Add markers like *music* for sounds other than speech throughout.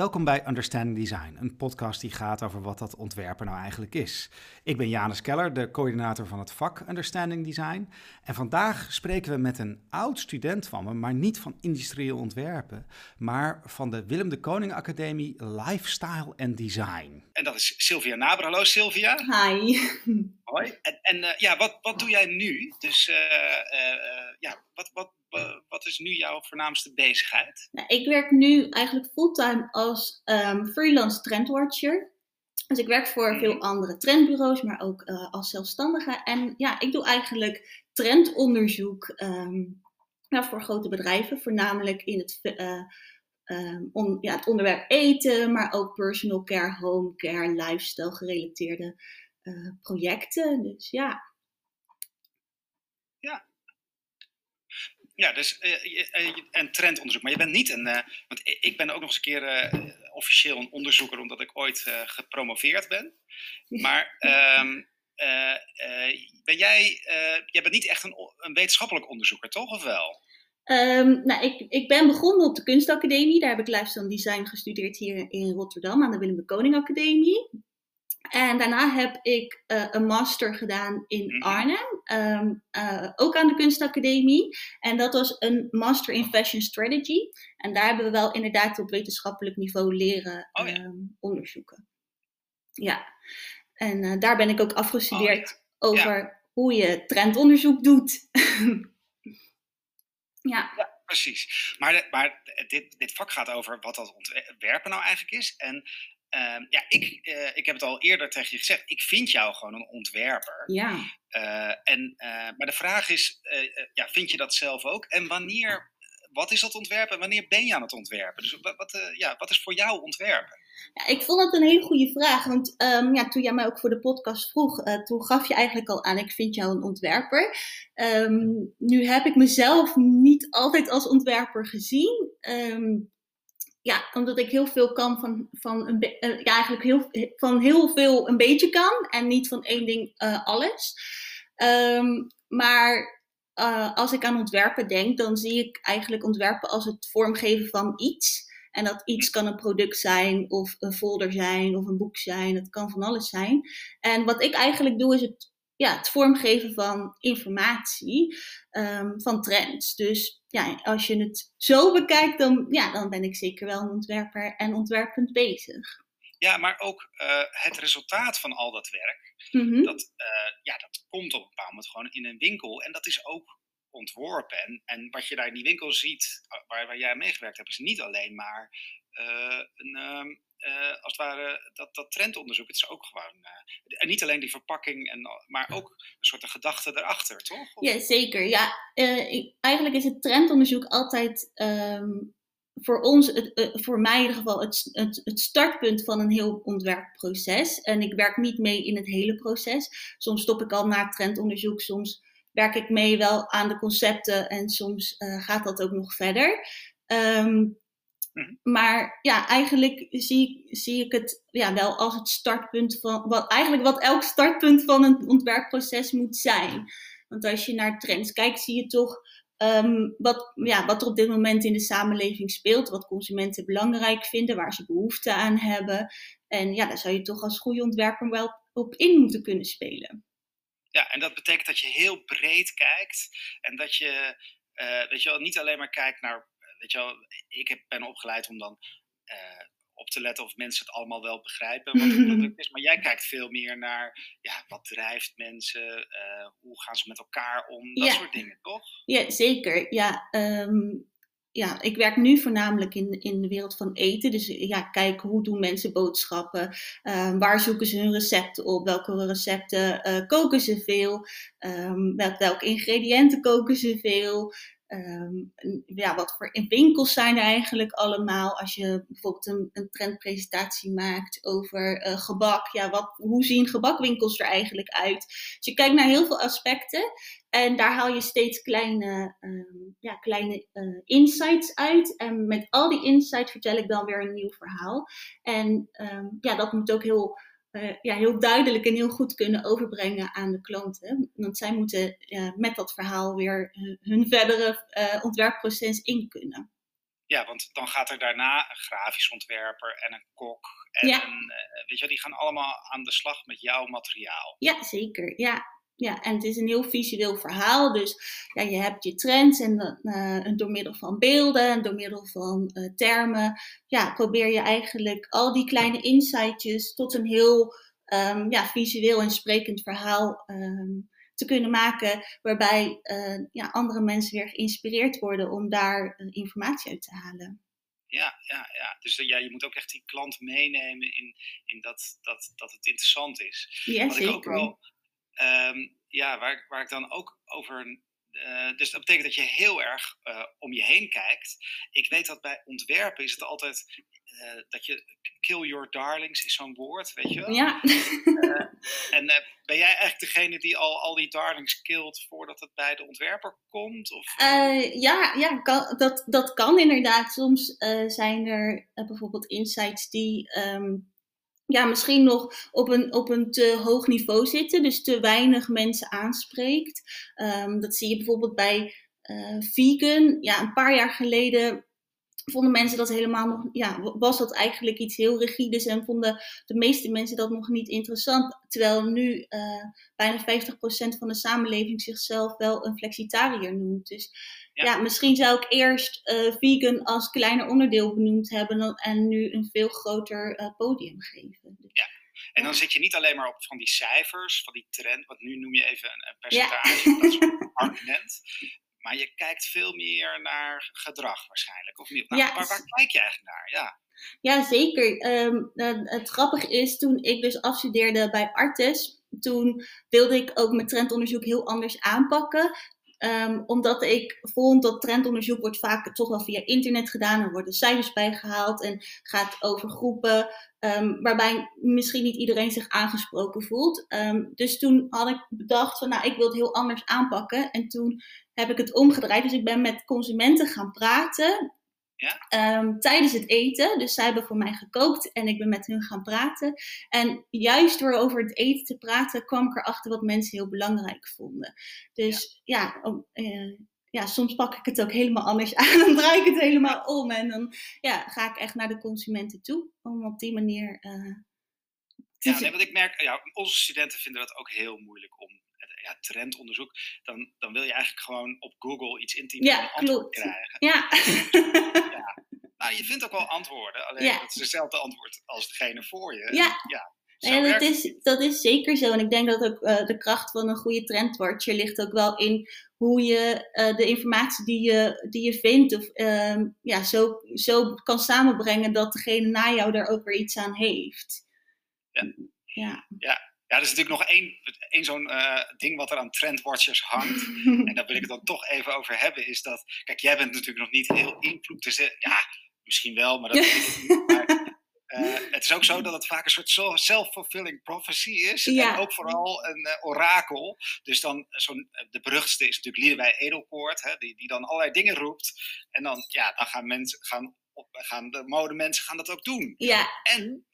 Welkom bij Understanding Design, een podcast die gaat over wat dat ontwerpen nou eigenlijk is. Ik ben Janus Keller, de coördinator van het vak Understanding Design. En vandaag spreken we met een oud student van me, maar niet van industrieel ontwerpen, maar van de Willem de Koning Academie Lifestyle and Design. En dat is Sylvia Naber. Hallo Sylvia. Hi. *laughs* Hoi. En, en uh, ja, wat, wat doe jij nu? Dus uh, uh, ja, wat, wat, wat is nu jouw voornaamste bezigheid? Nou, ik werk nu eigenlijk fulltime als um, freelance trendwatcher. Dus ik werk voor veel Mhm. andere trendbureaus, maar ook uh, als zelfstandige. En ja, ik doe eigenlijk trendonderzoek um, nou, voor grote bedrijven, voornamelijk in het, uh, um, on, ja, het onderwerp eten, maar ook personal care, home care, lifestyle gerelateerde uh, projecten. Dus. Ja. Ja, dus uh, en trendonderzoek. Maar je bent niet een. Uh, want ik ben ook nog eens een keer officieel een onderzoeker, omdat ik ooit gepromoveerd ben. Maar um, *laughs* ben jij. jij bent niet echt een, een, wetenschappelijk onderzoeker, toch? Of wel? Um, nou, ik, ik ben begonnen op de Kunstacademie. Daar heb ik lifestyle design gestudeerd hier in Rotterdam aan de Willem de Koning Academie. En daarna heb ik uh, een master gedaan in Arnhem, um, uh, ook aan de Kunstacademie. En dat was een master in fashion strategy. En daar hebben we wel inderdaad op wetenschappelijk niveau leren oh, ja. um, onderzoeken. Ja, en uh, daar ben ik ook afgestudeerd oh, ja. over Ja. hoe je trendonderzoek doet. *laughs* ja. ja. Precies. Maar, maar dit, dit vak gaat over wat dat ontwerpen nou eigenlijk is. En Uh, ja, ik, uh, ik heb het al eerder tegen je gezegd. Ik vind jou gewoon een ontwerper. Ja. Uh, en, maar de vraag is, ja, vind je dat zelf ook? En wanneer, wat is dat ontwerpen? En wanneer ben je aan het ontwerpen? Dus wat, wat ja, wat is voor jou ontwerpen? Ja, ik vond het een hele goede vraag. Want um, ja, toen jij mij ook voor de podcast vroeg, uh, toen gaf je eigenlijk al aan, ik vind jou een ontwerper. Um, nu heb ik mezelf niet altijd als ontwerper gezien. Um, ja, omdat ik heel veel kan van, van een ja, eigenlijk heel, van heel veel een beetje kan en niet van één ding uh, alles. Um, maar uh, als ik aan ontwerpen denk, dan zie ik eigenlijk ontwerpen als het vormgeven van iets. En dat iets kan een product zijn, of een folder zijn, of een boek zijn. Het kan van alles zijn. En wat ik eigenlijk doe, is het, ja, het vormgeven van informatie, um, van trends. Dus ja, als je het zo bekijkt, dan, ja, dan ben ik zeker wel een ontwerper en ontwerpend bezig. Ja, maar ook uh, het resultaat van al dat werk, Mhm. dat, uh, ja, dat komt op een bepaald moment gewoon in een winkel. En dat is ook ontworpen. En, en wat je daar in die winkel ziet, waar, waar jij meegewerkt hebt, is niet alleen maar uh, een, uh, als het ware dat, dat trendonderzoek. Het is ook gewoon, uh, en niet alleen die verpakking, en, maar ook een soort gedachte erachter, toch? Of? Ja, zeker. Ja, ik, eigenlijk is het trendonderzoek altijd um, voor ons, het, voor mij in ieder geval, het, het, het startpunt van een heel ontwerpproces. En ik werk niet mee in het hele proces. Soms stop ik al na trendonderzoek, soms werk ik mee wel aan de concepten en soms gaat dat ook nog verder. Um, Mhm. Maar ja, eigenlijk zie, zie ik het ja, wel als het startpunt van wat eigenlijk wat elk startpunt van een ontwerpproces moet zijn. Want als je naar trends kijkt, zie je toch um, wat, ja, wat er op dit moment in de samenleving speelt, wat consumenten belangrijk vinden, waar ze behoefte aan hebben. En ja, daar zou je toch als goede ontwerper wel op in moeten kunnen spelen. Ja, en dat betekent dat je heel breed kijkt en dat je, uh, weet je wel, niet alleen maar kijkt naar weet je wel, ik heb, ben opgeleid om dan uh, op te letten of mensen het allemaal wel begrijpen wat het product is. Maar jij *laughs* kijkt veel meer naar ja, wat drijft mensen, uh, hoe gaan ze met elkaar om, dat ja. soort dingen, toch? Ja, zeker. Ja, um, ja, ik werk nu voornamelijk in, in de wereld van eten. Dus ja, kijk hoe doen mensen boodschappen? Uh, waar zoeken ze hun recepten op? Welke recepten uh, koken ze veel? Um, met welke ingrediënten koken ze veel? Um, ja, wat voor winkels zijn er eigenlijk allemaal? Als je bijvoorbeeld een, trendpresentatie maakt over uh, gebak, ja, wat, hoe zien gebakwinkels er eigenlijk uit? Dus je kijkt naar heel veel aspecten en daar haal je steeds kleine, um, ja, kleine uh, insights uit. En met al die insights vertel ik dan weer een nieuw verhaal. En um, ja, dat moet ook heel uh, ja, heel duidelijk en heel goed kunnen overbrengen aan de klanten. Want zij moeten uh, met dat verhaal weer uh, hun verdere ontwerpproces in kunnen. ja, want dan gaat er daarna een grafisch ontwerper en een kok. En Ja. een, eh, weet je, die gaan allemaal aan de slag met jouw materiaal. Ja, zeker. Ja. Ja, en het is een heel visueel verhaal. Dus ja, je hebt je trends en dan, eh, door middel van beelden en door middel van eh, termen, ja, probeer je eigenlijk al die kleine insightjes tot een heel ehm, ja, visueel en sprekend verhaal ehm, te kunnen maken, waarbij eh, ja, andere mensen weer geïnspireerd worden om daar informatie uit te halen. Ja, ja, ja. Dus ja, je moet ook echt die klant meenemen in, in dat, dat, dat het interessant is. Ja, Wat ik ook zeker. wel, ehm, ja, waar, ik- waar ik dan ook over. eh, dus dat betekent dat je heel erg eh, om je heen kijkt. Ik weet dat bij ontwerpen is het altijd eh, dat je kill your darlings is zo'n woord, weet je wel? Ja. En ben jij eigenlijk degene die al, al die darlings killt voordat het bij de ontwerper komt? Of, ja, ja kan, dat, dat kan inderdaad. Soms zijn er bijvoorbeeld insights die ehm, ja, misschien nog op een, op een te hoog niveau zitten, dus te weinig mensen aanspreekt. Ehm, dat zie je bijvoorbeeld bij eh, vegan. Ja, een paar jaar geleden vonden mensen dat helemaal nog, ja, was dat eigenlijk iets heel rigides en vonden de meeste mensen dat nog niet interessant. Terwijl nu eh, bijna 50% van de samenleving zichzelf wel een flexitariër noemt. Dus Ja. ja, misschien zou ik eerst eh, vegan als kleiner onderdeel benoemd hebben en nu een veel groter eh, podium geven. Dus, en dan zit je niet alleen maar op van die cijfers, van die trend, wat nu noem je even een, een Ja. percentage, dat is een *laughs* argument. Maar je kijkt veel meer naar gedrag waarschijnlijk, of niet? Nou, Ja. waar, waar kijk je eigenlijk naar? Ja, Ja, zeker. Ehm, eh, het grappige is, toen ik dus afstudeerde bij Artes, toen wilde ik ook mijn trendonderzoek heel anders aanpakken. Ehm, omdat ik vond dat trendonderzoek wordt vaak toch wel via internet gedaan. Er worden cijfers bijgehaald en gaat over groepen ehm, waarbij misschien niet iedereen zich aangesproken voelt. Ehm, dus toen had ik bedacht van nou, ik wil het heel anders aanpakken. En toen heb ik het omgedraaid. Dus ik ben met consumenten gaan praten Ehm, tijdens het eten. Dus zij hebben voor mij gekookt en ik ben met hun gaan praten. En juist door over het eten te praten, kwam ik erachter wat mensen heel belangrijk vonden. Dus ja, om, eh, ja soms pak ik het ook helemaal anders *laughs* aan. Dan draai ik het helemaal om. En dan ja, ga ik echt naar de consumenten toe. Om op die manier. te ja nee, want ik merk, ja, onze studenten vinden dat ook heel moeilijk om ja, trendonderzoek. Dan, dan wil je eigenlijk gewoon op Google iets intypen Ja, en een antwoord klopt. krijgen. ja. *laughs* Nou, je vindt ook wel antwoorden, alleen Ja. dat is hetzelfde antwoord als degene voor je. Ja. ja Ja, dat is, dat is zeker zo. En ik denk dat ook eh, de kracht van een goede trendwatcher ligt ook wel in hoe je eh, de informatie die je, die je vindt, of, ehm, ja, zo, zo kan samenbrengen dat degene na jou daar ook weer iets aan heeft. Ja. Ja. Ja, er is natuurlijk nog één, één zo'n eh, ding wat er aan trendwatchers hangt. *laughs* En daar wil ik het dan toch even over hebben. Is dat, kijk, jij bent natuurlijk nog niet heel invloed. Dus, eh, ja, misschien wel, maar dat weet ik niet. *laughs* Maar, eh, het is ook zo dat het vaak een soort self-fulfilling prophecy is. Ja. En ook vooral een orakel. Dus dan, zo'n, de beruchtste is natuurlijk Liedewij Edelkoort. Hè, die, die dan allerlei dingen roept. En dan, ja, dan gaan mensen, gaan, op, gaan de modemensen gaan dat ook doen. ja. En,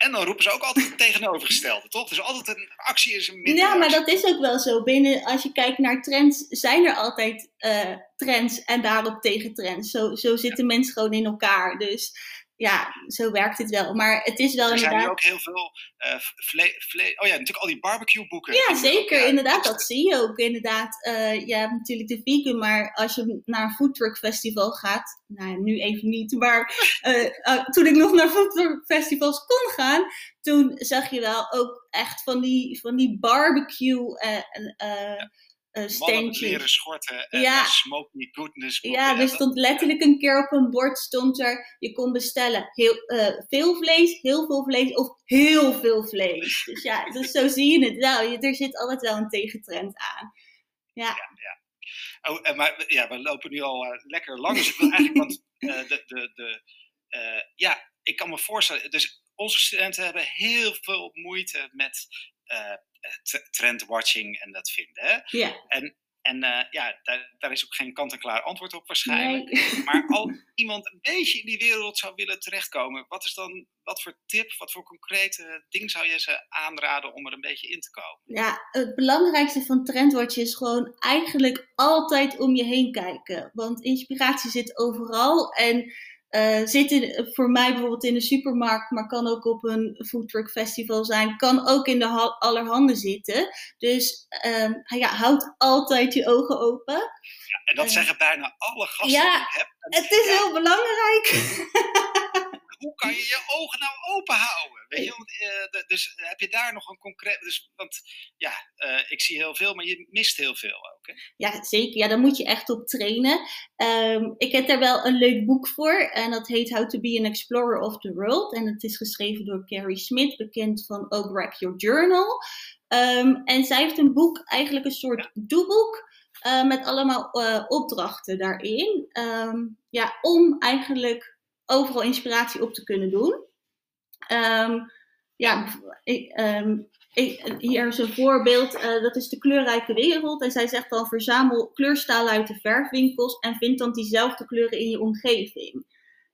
en dan roepen ze ook altijd het tegenovergestelde, toch? Dus altijd een actie is een minder ja, maar actie. dat is ook wel zo. Binnen, als je kijkt naar trends, zijn er altijd eh, trends en daarop tegen trends. Zo, zo zitten mensen gewoon in elkaar. Dus ja, zo werkt het wel. Maar het is wel Er zijn nu inderdaad. ook heel veel eh, vle- vle- Oh ja, natuurlijk al die barbecue boeken. Ja, zeker. Inderdaad, dat zie je ook. Inderdaad, eh, je hebt natuurlijk de vegan, maar als je naar een foodtruck festival gaat, nou ja, nu even niet, maar *laughs* eh, toen ik nog naar foodtruck festivals kon gaan, toen zag je wel ook echt van die, van die barbecue eh, Mannen met standjes. leren schorten en Ja. smoky goodness boeken. Ja, er stond letterlijk een keer op een bord stond er, je kon bestellen heel, eh, veel vlees, heel veel vlees of heel veel vlees. Dus ja, dus zo zie je het wel. Je, er zit altijd wel een tegentrend aan. Ja, Oh, eh, maar ja, we lopen nu al eh, lekker lang. Dus ik wil eigenlijk, want *laughs* eh, de, de, de, ja, ik kan me voorstellen. Dus onze studenten hebben heel veel moeite met trendwatching en dat vinden. Hè? ja. En uh, ja, daar, daar, is ook geen kant-en-klaar antwoord op waarschijnlijk. Nee. *laughs* Maar als iemand een beetje in die wereld zou willen terechtkomen, wat is dan, wat voor tip, wat voor concrete ding zou je ze aanraden om er een beetje in te komen? Ja, het belangrijkste van Trendwatch is gewoon eigenlijk altijd om je heen kijken. Want inspiratie zit overal en uh, zit in, voor mij bijvoorbeeld in de supermarkt, maar kan ook op een foodtruck festival zijn, kan ook in de allerhande zitten. Dus uh, ja, houd altijd je ogen open. Ja, en dat uh, zeggen bijna alle gasten ja, die ik heb. Het is ja. heel belangrijk. hoe kan je je ogen nou open houden? Weet je, want, uh, dus heb je daar nog een concreet. Dus, want ja, uh, ik zie heel veel, maar je mist heel veel ook. Hè? Ja, zeker. Ja, daar moet je echt op trainen. Um, ik heb daar wel een leuk boek voor. En dat heet How to be an Explorer of the World. En het is geschreven door Carrie Smith, bekend van Oh Your Journal. Um, en zij heeft een boek, eigenlijk een soort ja. doeboek. Uh, met allemaal opdrachten daarin. Um, ja, om eigenlijk overal inspiratie op te kunnen doen. Um, ja, ik, um, ik, hier is een voorbeeld, uh, dat is de kleurrijke wereld. En zij zegt dan verzamel kleurstalen uit de verfwinkels en vind dan diezelfde kleuren in je omgeving.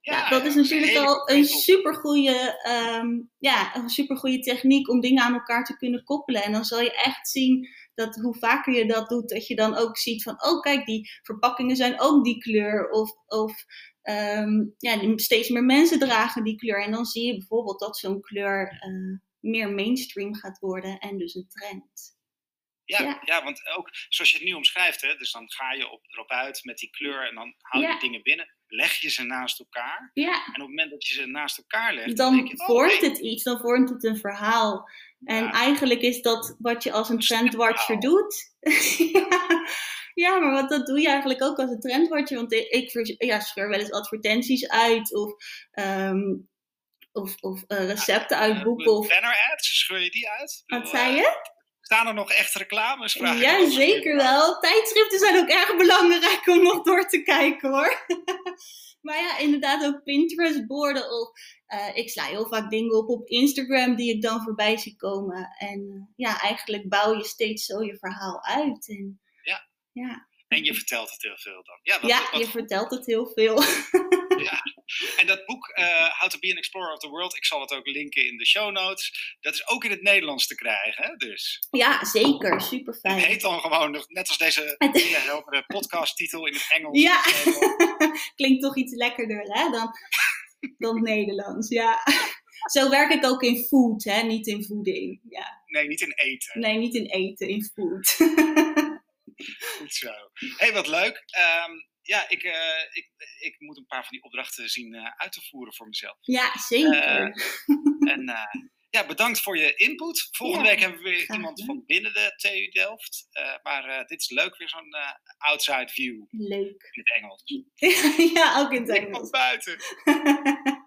Ja, ja dat is natuurlijk al een supergoeie, um, ja, een supergoeie techniek om dingen aan elkaar te kunnen koppelen. En dan zal je echt zien dat hoe vaker je dat doet, dat je dan ook ziet van, oh kijk, die verpakkingen zijn ook die kleur. Of, of um, ja, steeds meer mensen dragen die kleur. En dan zie je bijvoorbeeld dat zo'n kleur uh, meer mainstream gaat worden en dus een trend. Ja, ja, ja. want ook zoals je het nu omschrijft, hè, dus dan ga je op, erop uit met die kleur en dan hou je ja. dingen binnen, leg je ze naast elkaar. Ja. En op het moment dat je ze naast elkaar legt, dan, dan je, oh, vormt het iets, dan vormt het een verhaal. En eigenlijk is dat wat je als een trendwatcher doet. *laughs* ja, maar wat dat doe je eigenlijk ook als een trendwatcher. Want ik, ja, scheur wel eens advertenties uit of, um, of, of uh, recepten uit boeken. Of... Banner ads, scheur je die uit? Wat zei je? Staan er nog echt reclames? Vraag ja, zeker wel. Tijdschriften zijn ook erg belangrijk om nog door te kijken hoor. *laughs* maar ja, inderdaad ook Pinterest-borden. Of uh, ik sla heel vaak dingen op op Instagram die ik dan voorbij zie komen. En ja, eigenlijk bouw je steeds zo je verhaal uit. En, ja. En je vertelt het heel veel dan. Ja, wat, ja wat, je vertelt het heel veel. *laughs* ja. En dat boek, uh, How to be an Explorer of the World, ik zal het ook linken in de show notes. Dat is ook in het Nederlands te krijgen, hè? Dus. Ja, zeker. Super fijn. Het heet dan gewoon, net als deze *laughs* heldere podcasttitel in het Engels. Ja, *laughs* klinkt toch iets lekkerder hè, dan, dan het Nederlands. Ja. Zo werk ik ook in food, hè? niet in voeding. Ja. Nee, niet in eten. Nee, niet in eten, in food. *laughs* Goed zo. hey, wat leuk. Um, ja, ik, uh, ik, ik moet een paar van die opdrachten zien uh, uit te voeren voor mezelf. Ja, zeker. Uh, en ja, bedankt voor je input. Volgende ja, week hebben we weer iemand van binnen de TU Delft. maar dit is leuk, weer zo'n outside view. Leuk. In het Engels. *laughs* ja, ook in het Engels. Ik van buiten. *laughs*